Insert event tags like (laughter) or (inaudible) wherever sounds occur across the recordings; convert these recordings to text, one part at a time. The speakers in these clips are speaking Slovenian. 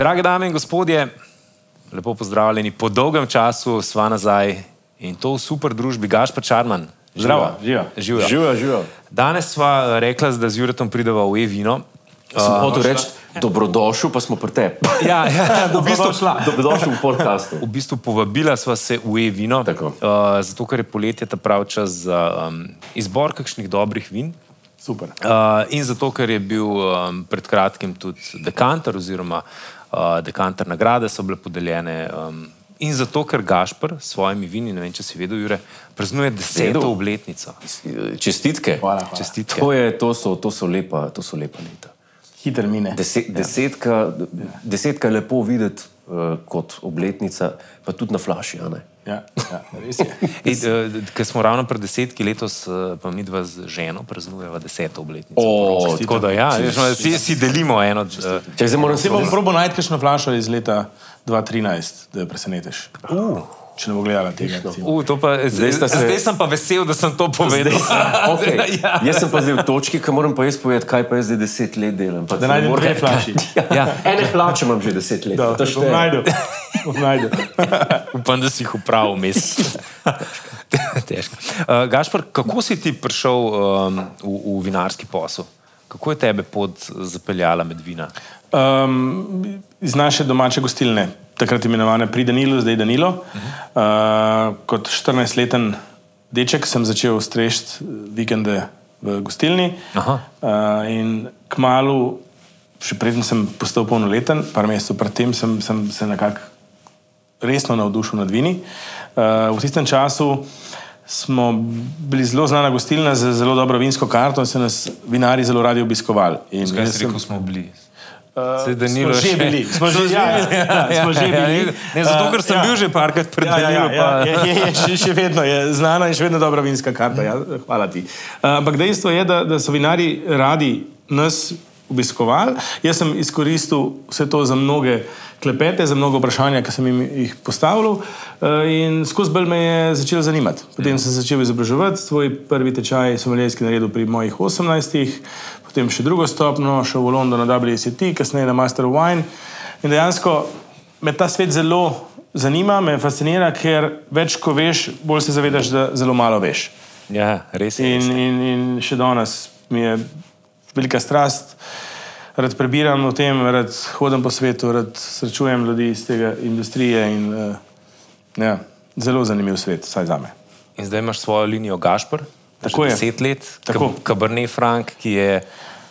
Drage dame in gospodje, lepo pozdravljeni. Po dolgem času sva nazaj in to v super družbi Gašpa Čarman. Zdravo. Živa. Živijo. Danes sva eh, rekla, da z Juretom prideva v E-vino. Sem hotel reči, dobrodošel, pa smo pri tebi. (laughs) Ja, ja, (laughs) v bistvu, Dobrodošel v podkastu. v bistvu povabila sva se v E-vino, uh, zato ker je poletje ta pravi čas za um, izbor kakšnih dobrih vin. Super. Uh, in zato, ker je bil um, pred kratkim tudi dekanter, oziroma uh, dekanter nagrade so bile podeljene. Um, in zato, ker Gašpr s svojimi vini, ne vem, če si vedel, Jure, praznuje deseto obletnico. Čestitke. Hvala, hvala. Čestitke. To, je, to, so, to, so lepa, to so lepa leta. Hiter mine. Deset, desetka, desetka je lepo videti uh, kot obletnica, pa tudi na flaši. a ne? Ja, ja, uh, (laughs) Ker smo ravno pred desetki letos, uh, pa mi dva z ženo praznujeva deseto obletnico. O, Tako da ja, veš, no, si, si delimo eno. Uh, Če moram Se bom probo najti kakšno flašo iz leta 2013, da jo presenetiš. Uh. Če ne bo gledala tega. to pa, zdaj, sta se- zdaj sem pa vesel, da sem to povedal. (laughs) Okay. Ja. Jaz sem pa zdaj v točki, ki moram pa jaz povedati, kaj pa jaz zdaj deset let delam. Pa Da se najdem moram- dve flaši. (laughs) Ja. Ene plače imam že deset let. Da, To najdel. Bom najdel. (laughs) Upam, da si jih upravil vmes. Težko. Uh, Gašpor, kako si ti prišel um, v, v vinarski posel? Kako je tebe pot zapeljala med vina? Um, iz naše domače gostilne, takrat imenovane Pri Danilu, zdaj Danilo. Uh, kot 14-leten deček sem začel strešiti vikende v gostilni. Aha. Uh, in kmalu, še preden sem postal polnoleten, par mesecev predtem, sem, sem se nekako resno navdušil nad vini. Uh, v tistem času smo bili zelo znana gostilna z zelo dobro vinsko karto in so nas vinari zelo radi obiskovali. In Kaj jaz si sem- rekel, smo bili? Uh, Saj Danilo smo že bili, smo že, ja, ja, ja, smo že bili. Ne, zato, ker sem Uh, bil že parkrat pred ja, ja, ja, Danilo. ja, je, je, še, še vedno je znana in še vedno dobra vinska karta. Ja, hvala ti. Uh, Ampak dejstvo je, da, da so vinari radi nas obiskovali. Jaz sem izkoristil vse to za mnoge klepete, za mnogo vprašanja, ki sem jim jih postavil uh, in skozi bolj me je začelo zanimati. Potem sem se začel izobraževati, svoj prvi tečaj sem malijski naredil pri mojih 18, potem še drugo stopno, šel v London na WCT, kasneje na Master of Wine. In dejansko me ta svet zelo zanima, me fascinira, ker več ko veš, bolj se zavedaš, da zelo malo veš. Ja, res je. In, in, in še danes mi je velika strast, rad prebiram o tem, rad hodim po svetu, rad srečujem ljudi iz tega industrije. In, uh, ja, zelo zanimiv svet, vsaj za me. In zdaj imaš svojo linijo Gašpr, Tako je. deset let, Tako. Kab- Cabernet Franc, ki je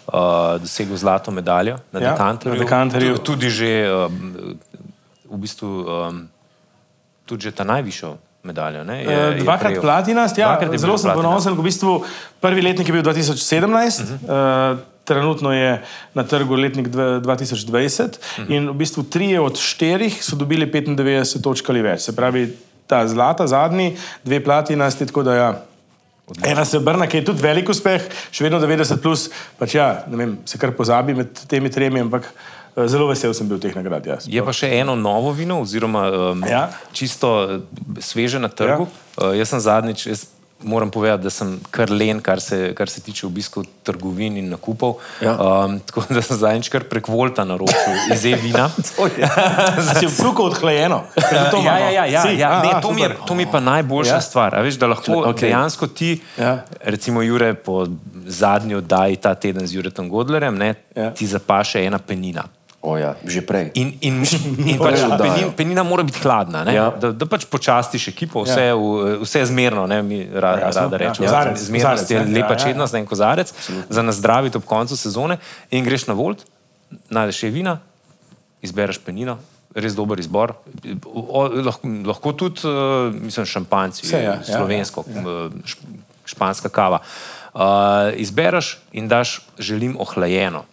uh, dosegel zlato medaljo na Ja, dekanterju. na dekanterju. Tu- Tudi že um, v bistvu um, tudi že ta najvišjo medaljo. Ne, je, Eh, je Dvakrat prejel. platinast, ja, Dvakrat zelo sem ponosen. V bistvu prvi letnik je bil 2017, uh -huh. uh, trenutno je na trgu letnik dve- 2020 uh -huh. in v bistvu trije od štirih so dobili 95 točk ali več. Se pravi, ta zlata, zadnji, dve platinasti, tako da ja. Ena se obrne, ki je tudi velik uspeh, še vedno 90, plus, pač ja, vem, se kar pozabi med temi tremi, ampak eh, zelo vesel sem bil teh nagrad. Ja. Je pa še eno novo vino, oziroma um, Ja. čisto eh, sveže na trgu. Ja. Uh, jaz sem zadnjič, jaz moram povedati, da sem kar len, kar se, kar se tiče obiskov trgovin in nakupov. Ja. Um, tako da sem zadnjič kar prek Volta naročil iz E-vina. (laughs) (laughs) Si v pluku odhlajeno. To ja, ja, ja, ja, Si? ja. Ne, to, mi je, to mi je pa najboljša ja. Stvar. Veš, da lahko okay. dejansko ti, ja. Recimo Jure, po zadnji oddaji ta teden z Juretom Godlerjem, ne. Ja. ti zapaše ena penina. O ja, že prej. In, in, (laughs) in pač ja. penin, penina mora biti hladna, ne? Ja. da, da pač počastiš ekipo, vse, ja. v, vse zmerno, ne? mi ra, ja, rada ja. rečemo. Kozarec, Zmernost kozarec, je ne. lepa Ja, ja. čednost, en kozarec, za nazdraviti ob koncu sezone in greš na volt, najdeš še vina, izbereš penino. Res dober izbor. O, lahko, lahko tudi, uh, mislim, šampanci, Vse, ja, ja, slovensko, ja, ja. španska kava. Uh, izbereš in daš, želim ohlajeno.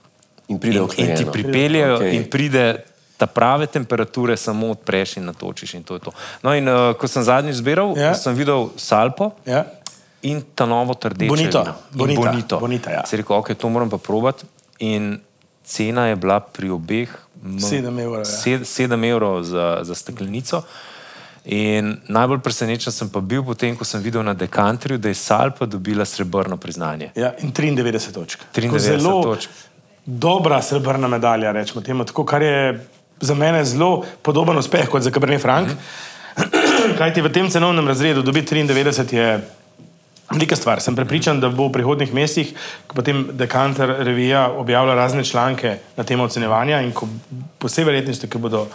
In pride in, in ti pripeljejo, okay. in pride ta prave temperature, samo odpreš in natočiš. In to je to. No, in uh, ko sem zadnjič zbiral, Ja. sem videl salpo Ja. in ta novo trdeče. Bonito, bonita, bonito. bonita, ja. Si rekel, ok, to moram pa probati. In cena je bila pri obeh m- Sedem evrov, ja. sed- sedem evrov za, za steklenico. In najbolj presenečen sem pa bil potem, ko sem videl na dekanterju, da je Salpa dobila srebrno priznanje. Ja, in 93 točk. Tako 93 zelo točk. Dobra srebrna medalja, rečemo temu, tako, kar je za mene zelo podoben uspeh kot za Cabernet Franc. Mm -hmm. Kaj ti v tem cenovnem razredu dobiti 93 je velika stvar. Sem prepričan, da bo v prihodnih mesecih, ko potem Dekanter revija objavlja razne članke na temo ocenjevanja in ko po vsej verjetnosti, ki bodo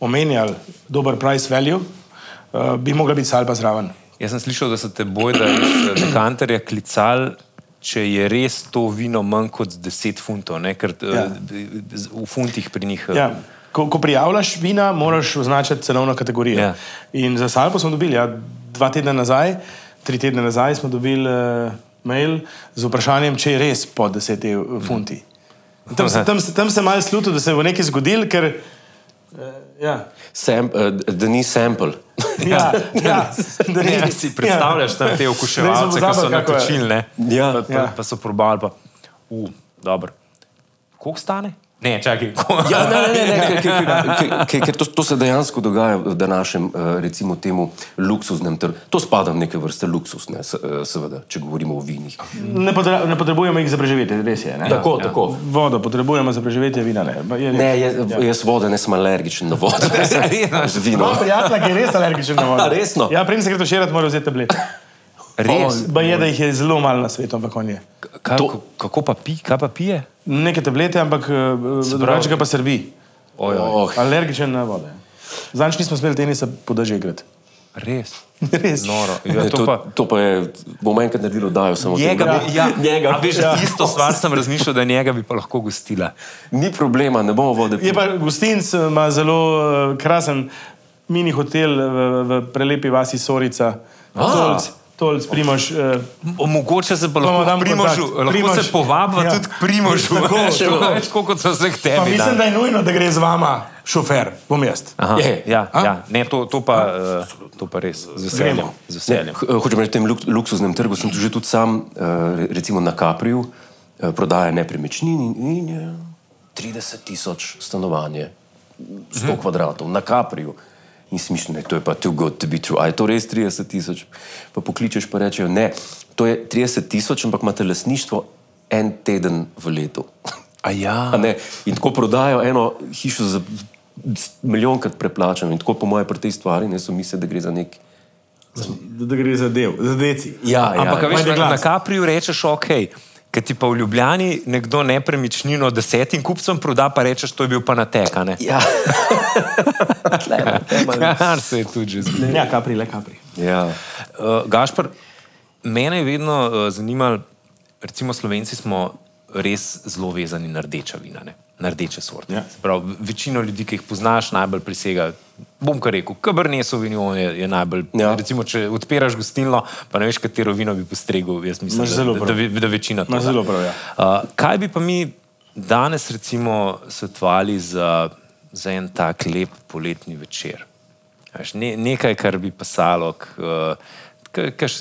omenjali dober price value, uh, bi mogla biti salpa zraven. Jaz sem slišal, da so te bojda iz eh, dekanterja klicali, če je res to vino manj kot 10 funtov, ne? ker Ja. ja. v funtih pri njih. eh, Ja. Ko, ko prijavljaš vina, moraš označiti cenovno kategorijo. Ja. In za salpo smo dobili, ja, dva tedna nazaj, tri tedne nazaj smo dobili uh, mail z vprašanjem, če je res po 10 ev- funti. In Tam, se- (laughs) tam, se- tam se malo sluto, da se bo nekaj zgodilo, ker. Uh, ja. Sam, uh, da ni sample. (laughs) Ja, ja, da Ne, si predstavljaš tam te okuševalce, ki so natočili, ne? Ja. pa, pa, Ja. pa so probali, pa, uh, dobro. Koliko stane? Ne, čakaj, ko... Ja, ne, ne, ne, ne, ker- ker- ker- ker- to, to se dejansko dogaja v današnjem, eh, recimo, temu luksuznem trgu. To spada v neke vrste luksus, ne, eh, seveda, če govorimo o vinih. Ne, potre, ne potrebujemo jih za preživetje, res je. Ne? Tako, tako. Vodo potrebujemo za preživetje, vina ne. Je, Ne, jaz, jaz voda ne sem alergičen na vodo. (laughs) Z vino. Imam prijatelja, ki je res alergičen na vodo. (laughs) Resno? Ja, prej se gre to še rad, mora vzeti tablet. Res? Ba je, da jih je zelo malo na svetu, ampak on je. Ka, to... Kako pa pi, pa pije? Neke tablete, ampak drugače ga pa srbi. Oj, oj. Oh, Alergičen na vode. Zanč nismo smeli tenisa podaže igrati. Res. (laughs) Res. Noro. Ja, to to, pa... to pa je, bomo enkrat naredili oddajo samo o tem. Njega bi, ja, njega. A veš, ja. isto stvar sem razmišljal, da njega bi pa lahko gostila. Ni problema, ne bomo vode Je pili. pa gostinc, ima zelo uh, krasen mini hotel v, v prelepi vasi Sorica. Tolc, tolc, primož. Uh, O, Mogoče se pa lahko dam Primožu, kontakt. lahko Primož. se povabi Ja. tudi k Primožu. Tako, (laughs) Še tako. več, kot so se k pa tebi. mislim, dali. da je nujno, da gre z vama šofer, bom jaz. Aha, Je. ja, A? ja. Ne, to, to, pa, uh, to pa res z veseljem. Z Ne, veseljem. h- hočem reči, tem luk, luksuznem trgu sem tu že tudi sam, eh, re- recimo na Kapriju, eh, prodaja nepremičnin in, in je 30 tisoč stanovanje, 100 kvadratov na Kapriju. In si mislim, da to je pa too good to be true. A je to res 30 tisoč? Pa pokličeš pa rečejo, ne, to je 30 tisoč, ampak imate lasništvo en teden v letu. A ja. A ne? In tako prodajo eno hišo za milijonkrat preplačano. In tako po moje pri tej stvari ne so misli, da gre za nek. Da, da gre za del, za deci. Ja, Ampak, a veš, Ajde, na, na. Kapriju rečeš, ok. Ker ti pa v Ljubljani nekdo nepremičnino desetim kupcem proda, pa rečeš, to je bil pa natek. a ne? Ja. (laughs) Kar se je tudi že zgodilo. Ja, kapri, le kapri. ja. Uh, Gašpr, mene je vedno uh, zanimalo, recimo Slovenci smo res zelo vezani na rdeča vina, ne? Na rdeče sorte. Ja. Se Pravi, večino ljudi, ki jih poznaš, najbolj prisega. Bom kar rekel, Cabernet Sauvignon je, je najbolj. Ja. Recimo, če odpiraš gostilno, pa ne veš, katero vino bi postregel. Jaz mislim, Imaš da, da, prav. da, ve- da večina. Imaš zelo prav, ja. Uh, kaj bi pa mi danes recimo svetovali za, za en tak lep poletni večer? Veš, ne, nekaj, kar bi pasalo, uh,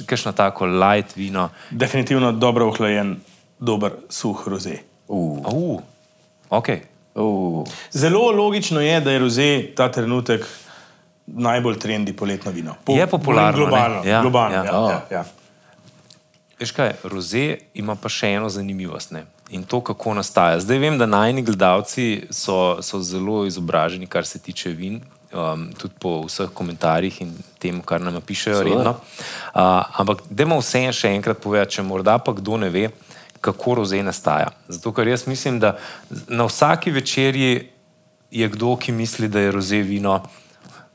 kakšno tako light vino. Definitivno dobro ohlajen, dober, suh roze. Uh, Uh, okay. uh. Zelo logično je, da je roze ta trenutek najbolj trendi poletno vino. Je popularno, ne? Globalno. Ja, globalno ja. ja. Ja, ja. Veš kaj, roze ima pa še eno zanimivost. Ne? In to, kako nastaja. Zdaj vem, da najni gledalci so, so zelo izobraženi, kar se tiče vin, um, tudi po vseh komentarjih in tem, kar nam pišejo Seveda. redno. Uh, ampak, dajmo vse en še enkrat povedati, če morda pa kdo ne ve, kako roze nastaja. Zato, ker jaz mislim, da na vsaki večerji je kdo, ki misli, da je roze vino.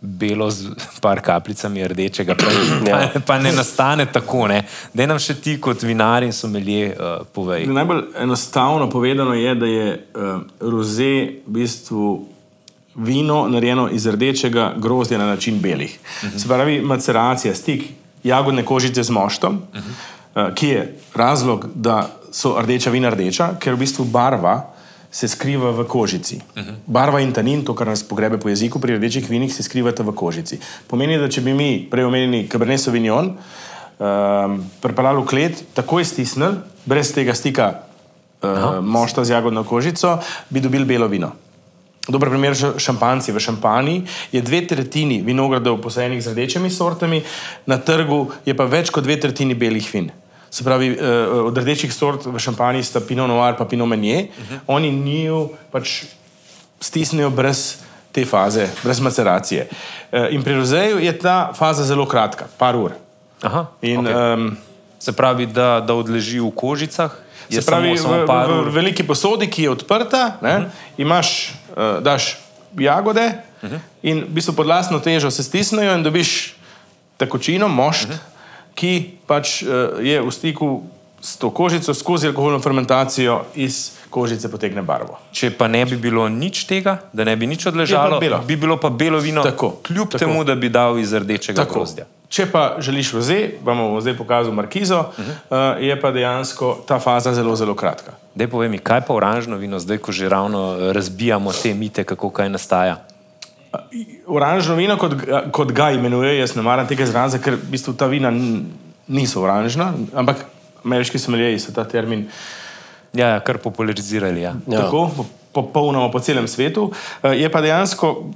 Belo z par kapljicami rdečega, pa, (clears throat) pa, pa ne nastane tako. Da nam še ti, kot vinar in somelje, uh, povej. Najbolj enostavno povedano je, da je uh, roze v bistvu vino narejeno iz rdečega grozdja na način belih. Uh -huh. Se pravi, maceracija, stik jagodne kožice z moštom, uh -huh. uh, ki je razlog, da so rdeča vina rdeča, ker v bistvu barva se skriva v kožici. Uh -huh. Barva in tanin, to, kar nas pogrebe po jeziku, pri rdečih vinih se skrivata v kožici. Pomeni, da če bi mi prej omenili Cabernet Sauvignon, um, pripeljali v klet, takoj stisnili, brez tega stika uh, mošta z jagodno kožico, bi dobili belo vino. Dober primer so šampanci. V šampanji je dve tretjini vinogradov posajenih z rdečimi sortami, na trgu je pa več kot dve tretjini belih vin. Se pravi, eh, od rdečih sort v šampanji sta Pinot Noir in Pinot Meunier, uh -huh. oni njiju pač stisnejo brez te faze, brez maceracije. Eh, in pri rozeju je ta faza zelo kratka, par ur. Aha, In, okay. um, Se pravi, da, da odleži v kožicah. Se pravi, samo, samo v, v, v veliki posodi, ki je odprta, ne, uh -huh. imaš, uh, daš jagode uh -huh. in v bistvu pod lastno težo se stisnejo in dobiš tekočino, mošt, uh -huh. Ki pač uh, je v stiku s to kožico, skozi alkoholno fermentacijo iz kožice potegne barvo. Če pa ne bi bilo nič tega, da ne bi nič odležalo, belo. bi bilo pa belo vino, Tako, kljub tako. temu, da bi dal iz rdečega Tako. grozdja. Če pa želiš roze, vam bom zdaj pokazal markizo, uh -huh. uh, je pa dejansko ta faza zelo, zelo kratka. Dej povej mi, kaj pa oranžno vino, zdaj ko že ravno eh, razbijamo te mite, kako kaj nastaja. Oranžno vino, kot, kot ga imenuje, jaz ne maram tega izraza, ker v bistvu ta vina niso oranžna, ampak ameriški someljeji so ta termin Ja, ja kar popularizirali. Ja. ja. tako po- popolnoma po celem svetu. Eh, Je pa dejansko uh,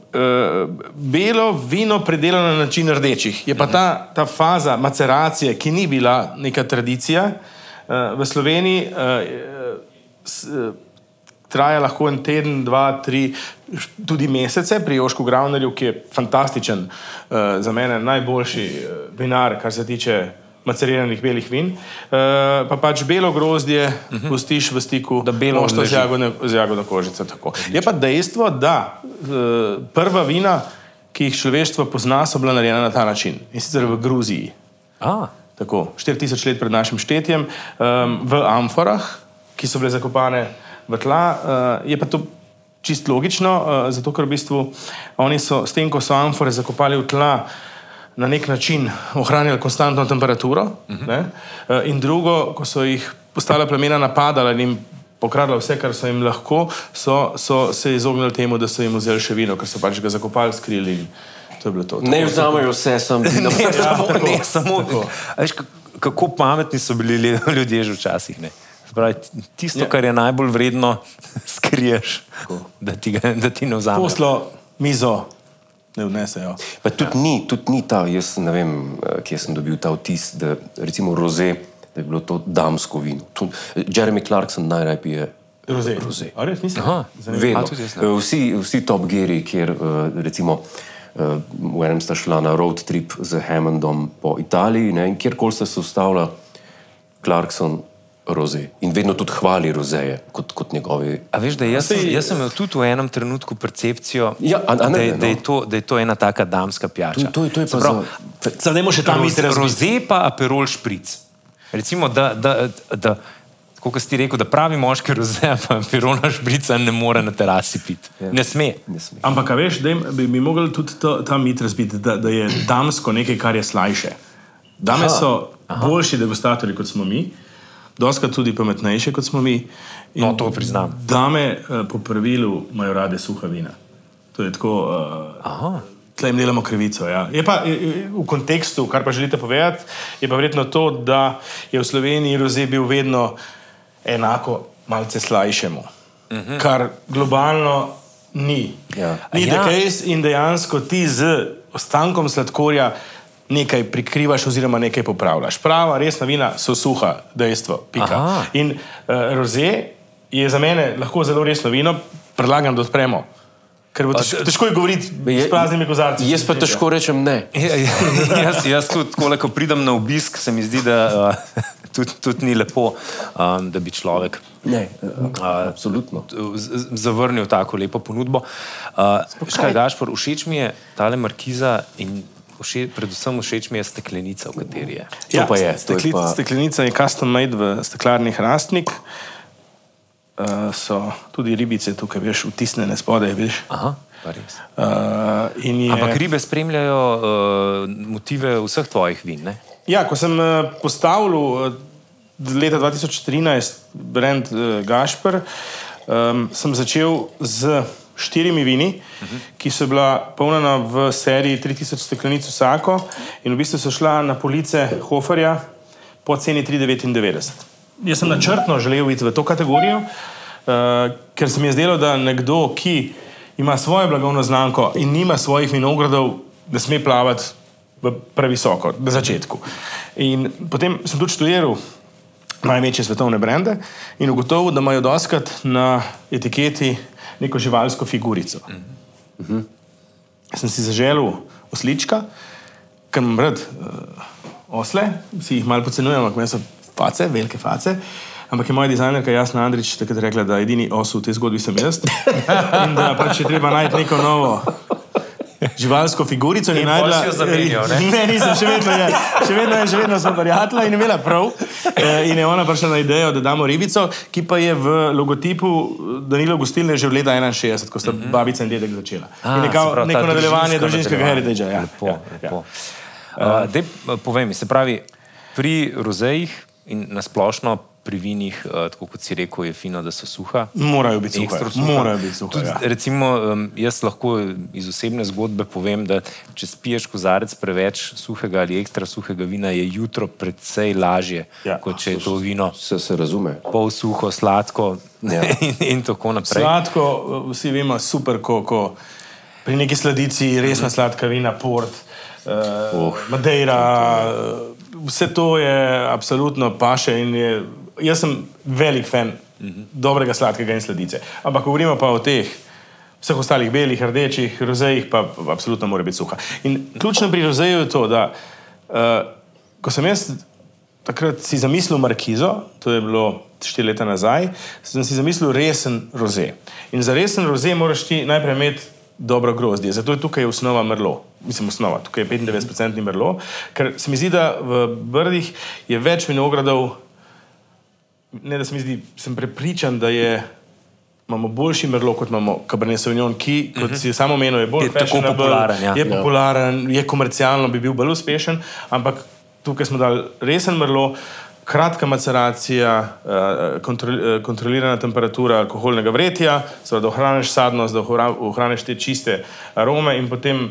belo vino predelano na način rdečih. Je pa ta, ta faza maceracije, ki ni bila neka tradicija uh, v Sloveniji. Uh, s, uh, Traja lahko en teden, dva, tri, tudi mesece pri Jošku Gravnerju, ki je fantastičen, uh, za mene najboljši uh, vinar, kar se tiče maceriranih belih vin. Uh, pa pač belo grozdje uh -huh. pustiš v stiku mošta z jagodno, z jagodno kožico. tako. Je pa dejstvo, da uh, prva vina, ki jih človeštvo pozna, so bila narejena na ta način in sicer v Gruziji. A, Tako, 4000 let pred našim štetjem, um, v amforah, ki so bile zakopane v tla. Uh, je pa to čist logično, uh, zato ker v bistvu oni so s tem, ko so amfore zakopali v tla, na nek način ohranjali konstantno temperaturo. Uh -huh. uh, in drugo, ko so jih postala plemena napadala in jim pokradla vse, kar so jim lahko, so, so se izognili temu, da so jim vzeli še vino, ker so pač ga zakopali, skrili. To to. Ne vzamejo vse, sem (laughs) (laughs) ne, samo, tako, ne, samo tako. a Veš, k- kako pametni so bili lju- (laughs) ljudje že včasih. Ne? Pravi, tisto, Ja. ja. kar je najbolj vredno, (laughs) skriješ, da ti, ga, da ti ne vzameš. Poslo, mizo, ne vnesejo. Pa tudi, ja. ni, tudi ni ta, jaz ne vem, eh, kje sem dobil ta vtis, da recimo roze, da je bilo to damsko vino. To, Jeremy Clarkson najraje pije Roze. roze. A res nisem? Aha. Vedno. A, jaz ne. Eh, Vsi, vsi top geri, kjer eh, recimo v enem sta šla na road trip z Hammondom po Italiji ne, in kjerkoli sta se ustavila, Clarkson roze. In vedno tudi hvali rozeje kot, kot njegovi. A veš, da jaz, sem, jaz sem imel tudi v enem trenutku percepcijo, Ja, a- a ne, da, je, no. da, je to, da je to ena taka damska pijača. To, to, je- to je pa pravi, za... Zdaj, dajmo še tam Roz, iti razumeti. roze pa aperol špric. Recimo, da, da, da kot si rekel, da pravi moški roze, (laughs) pa aperola šprica ne more na terasi piti. Ja. Ne sme. Ne sme. Ampak, a veš, da bi, bi mogli tudi to, ta mit razbiti, da, da je damsko nekaj, kar je slajše. Dame Aha. so aha. boljši degustatorji kot smo mi, doskrat tudi pametnejše kot smo mi. In No, to priznam. Dame eh, po pravilu imajo rade suha vina. To je tako. Uh, Tle jim delamo krivico. Ja. Je pa je- je- v kontekstu, kar pa želite povedati, je pa verjetno to, da je v Sloveniji roze bil vedno enako, malce slajšemu. Uh -huh. Kar globalno ni. Ja. Ni Ja. ja. case in dejansko ti z ostankom sladkorja nekaj prikrivaš oziroma nekaj popravljaš. Prava, resna vina so suha, dejstvo. Pika. Aha. In uh, roze je za mene lahko zelo resno vino, predlagam, da odpremo. Ker bo težko, težko je govoriti Je- s praznimi kozarci. Jaz pa težko rečem ne. Ja, ja, (laughs) jaz, jaz tudi, takole, ko pridem na obisk, se mi zdi, da uh, (laughs) tudi, tudi ni lepo, um, da bi človek Ne, absolutno. z- zavrnil tako lepo ponudbo. Uh, Škaj, Gašpor, všeč mi je tale markiza in vše, predvsem všeč mi je steklenica, v kateri je. To pa je, to je Stekli, pa- Steklenica je custom made v steklarni Hrastnik. Uh, so tudi ribice tukaj, veš, vtisnjene spodaj. Veš. Aha. Uh, je, Ampak ribe spremljajo uh, motive vseh tvojih vin. Ne? Ja, ko sem uh, postavil uh, leta 2013 brand uh, Gašpr, um, sem začel z štirimi vini, uh -huh. ki so bila polnjena v seriji 3000 steklenic vsako in v bistvu so šla na police Hoferja po ceni 3,99. Jaz sem načrtno želel iti v to kategorijo, uh, ker se mi je zdelo, da nekdo, ki ima svojo blagovno znamko in nima svojih vinogradov, da sme plavati previsoko, na začetku. In potem sem tudi študiral največje svetovne brende in ugotovil, da imajo doskrat na etiketi neko živalsko figurico. Mm -hmm. Sem si zaželel oslička, ker imam rad uh, osle, si jih malo pocenujem, ampak so face, velike face. Ampak je moja dizajnerka Jasna Andrič takrat rekla, da edini os v tej zgodbi sem jaz. (laughs) In da pač je treba najti neko novo živalsko figurico. In najdla, jo zamenjal, ne? (laughs) ne, nisem, še vedno je, še vedno je, še vedno sem prijatelja in imela prav. Eh, in je ona prišla na idejo, da damo ribico, ki pa je v logotipu Danilo Gostilne že v leta 61, ko sta mm -hmm. babica in dedek začela. A, in nekao, pravi, neko nadaljevanje družinskega heritagea. Ja, Lepo, ja, lepo. ja. Uh, dej, povej mi, se pravi, pri rozejih in nasplošno pri vinih, uh, tako kot si rekel, je fino, da so suha. Morajo biti suhe. Ekstra suha. Morajo biti suhe. Tudi, Ja. recimo, jaz lahko iz osebne zgodbe povem, da če spiješ kozarec preveč suhega ali ekstra suhega vina, je jutro precej lažje, Ja. kot če je to vino Se, se razume. pol suho, sladko Ja. (laughs) in, in tako naprej. Sladko, vsi vemo, super, ko, ko pri neki sladici resna sladka vina, port, uh, Oh. Madeira, eh, vse to je absolutno paše. in Je, jaz sem velik fan dobrega sladkega in sladice. Ampak govorimo pa o teh. Vseh ostalih belih, rdečih, rozejih pa absolutno mora biti suha. In ključno pri rozeju je to, da uh, ko sem jaz takrat si zamislil Markizo, to je bilo štiri leta nazaj, sem si zamislil resen roze. In za resen roze moraš ti najprej imeti dobro grozdje. Zato je tukaj osnova mrlo. Mislim, osnova, tukaj je 95% mrlo, ker se mi zdi, da v Brdih je več vinogradov, ne da se mi zdi, sem prepričan, da je. Imamo boljši merlot, kot imamo Cabernet Sauvignon, ki, kot si samo omenil, je bolj Je tako popularen, ja. Je popularen, je komercialno, bi bil bolj uspešen, ampak tukaj smo dali resen merlot, kratka maceracija, eh, kontrol, eh, kontrolirana temperatura alkoholnega vretja, da ohraniš sadnost, da ohra- ohraniš te čiste arome in potem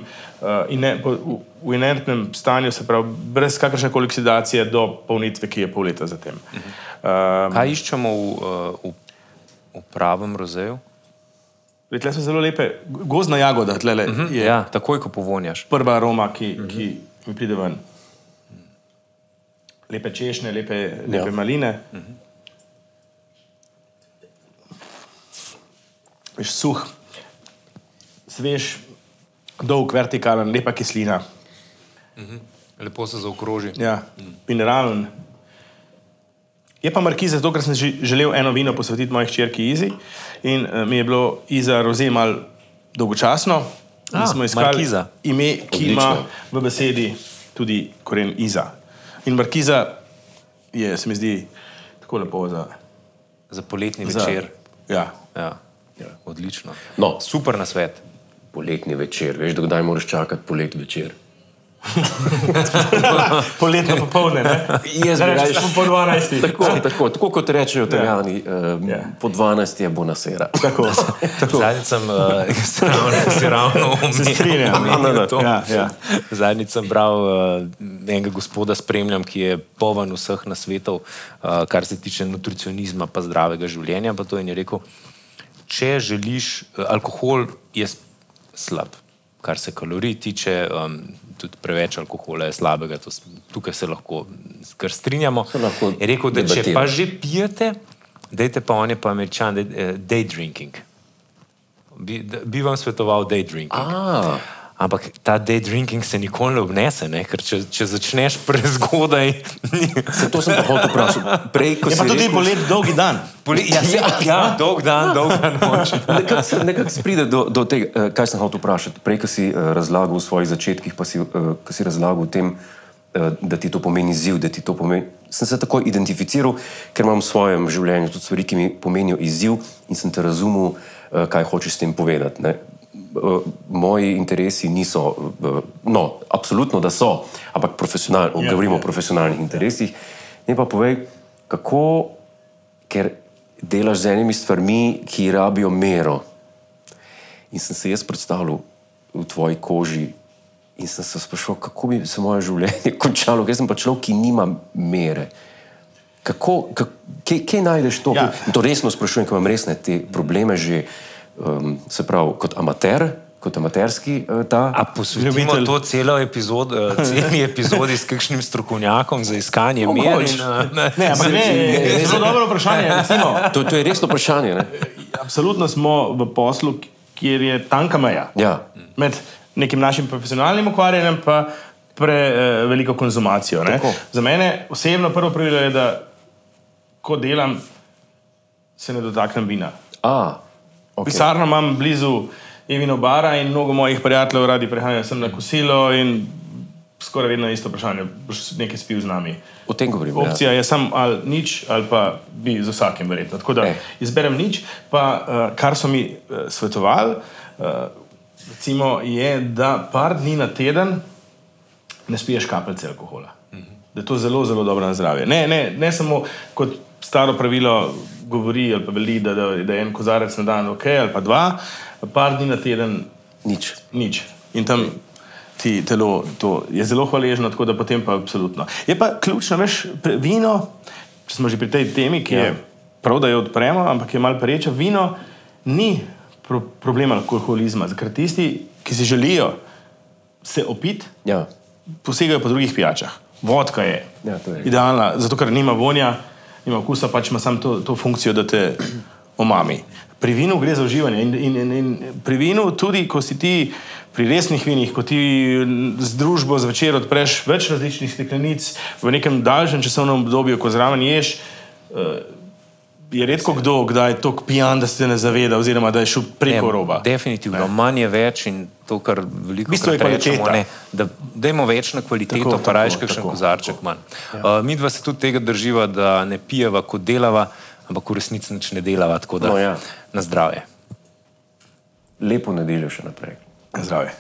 ine, po, v, v inertnem stanju, se pravi, brez kakršne koli oksidacije do polnitve, ki je pol leta zatem. Um, Kaj iščemo v, uh, v, v pravem rozeju? Tle so zelo lepe, gozdna jagoda, tle uh -huh. je Ja, takoj, ko povonjaš. prva aroma, ki, uh -huh. ki mi pride ven. Lepe češnje, lepe, lepe ja. maline. Uh -huh. Veš, suh, svež, dolg, vertikalen, lepa kislina, Lepo se zaokroži. ja, mineralen. Je pa markiza, zato ker sem že želel eno vino posvetiti moji hčerki Izi in uh, mi je bilo Iza Roze mal dolgočasno. A, smo iskali markiza. ime, ki Odlično. ima v besedi tudi koren Iza. In markiza je, se mi zdi, tako lepo za. Za poletni za večer. Ja. Ja. Odlično. No. Super na svet. Poletni večer, veš, do kdaj moraš čakati polet večer. (laughs) Poletno popoldne, ne? Jaz bi raje- po 12. Tako, tako, tako kot rečejo italijani, uh, Ja. po 12 je bonasera. (laughs) Tako. Zadnjič sem uh, si ravno, si ravno (laughs) Se omenil- strinjam. omenil to. Ja, ja. Zadnjič sem bral uh, enega gospoda, spremljam, ki je poven vseh nasvetov, uh, kar se tiče nutricionizma in zdravega življenja. Pa to in je rekel, če želiš, uh, alkohol je s- slab, kar se kalorij tiče. Um, Tudi preveč alkohola je slabega, to, tukaj se lahko kar strinjamo. Lahko Je rekel, da če debatira. pa že pijete, dajte pa on je pa američan, eh, day drinking. Bi, bi vam svetoval day drinking. A, Ampak ta day drinking se nikoli ne obnese, ne? ker če, če začneš (laughs) prezgodaj, se to sem pa hotel vprašati. Prej, ko Je si pa tudi rekel, polet dolgi dan. Poli, ja, se, ja, dolg dan, dolg dan noč. (laughs) Nekako se, nekak se pride do, do tega, eh, kaj sem hotel vprašati. Prej, ko si uh, razlagal v svojih začetkih, pa si, uh, ko si razlagal o tem, uh, da ti to pomeni izziv, da ti to pomeni. Sem se takoj identificiral, ker imam v svojem življenju tudi stvari, ki mi pomenijo izziv in sem te razumel, uh, kaj hočeš s tem povedati. Ne? Uh, moji interesi niso, uh, no, absolutno, da so, ampak profesionalni, Ja, govorimo ja. o profesionalnih interesih. Ne pa povej, kako, ker delaš z enimi stvarmi, ki rabijo mero. In sem se jaz predstavljal v tvoji koži in sem se sprašoval, kako bi se moje življenje (laughs) končalo, ker sem pa človek, ki nima mere. Kako, kak, kje, kje najdeš to? Ja. To resno sprašujem, ker imam resne te probleme že um, se pravi, kot amater, kot amaterski uh, ta. A posvetimo Ljubitelj. to celo epizod, eh, celi epizodi s kakšnim strokovnjakom za iskanje mer in Mogoče. eh, Ne, ampak (laughs) ne, je zelo (laughs) dobro vprašanje. Recimo, To, to je resno vprašanje. Ne? absolutno smo v poslu, kjer je tanka meja Ja. med nekim našim profesionalnim ukvarjanjem in preveliko konzumacijo. ne. Tako. Za mene osebno prvo pravilo je, da ko delam, se ne dotaknem vina. A, Okay. Pisarno imam blizu Evino bara in mnogo mojih prijateljev radi prehajajo sem na kosilo in skoraj vedno isto vprašanje, boš nekaj spil z nami. o tem govorim. Opcija je samo ali nič, ali pa bi z vsakim verjetno. Tako da E. izberem nič, pa uh, kar so mi uh, svetovali, uh, recimo, je, da par dni na teden ne spiješ kapljice alkohola. Da je to zelo, zelo dobro na zdravje. Ne, ne, ne samo kot staro pravilo govori ali pa veli, da, da, da je en kozarec na dan ok, ali pa dva, par dni na teden Ja. Nič. nič. In tam ti telo to je zelo hvaležno, tako da potem pa absolutno. Je pa ključno, veš, vino, če smo že pri tej temi, ki ja. je prav, da jo odpremo, ampak je malo pereča, vino ni pro problem alkoholizma, ker tisti, ki si želijo se opiti, Ja. posegajo po drugih pijačah. Vodka je, Ja, je idealna, zato ker nima vonja, nima okusa, pač ima samo to, to funkcijo, da te omami. Pri vinu gre za uživanje in, in, in, in pri vinu, tudi ko si ti pri resnih vinih, ko ti z družbo zvečer odpreš več različnih steklenic v nekem daljšem časovnem obdobju, ko zraven ješ. eh, Je redko kdo, kdaj je tako pijan, da se ne zaveda, oziroma da je šel preko Ne, roba. Definitivno, manj je več in to, kar veliko Bistvo krat rečemo, ne, da dajmo več na kvaliteto, Tako, tako, pa rajš tako, kakšen tako, kozarček manj. Ja. Uh, mi dva se tudi tega drživa, da ne pijeva kot delava, ampak v resnici nič ne delava, tako da No, ja. na zdravje. Lepo nedeljo še naprej. Zdravje.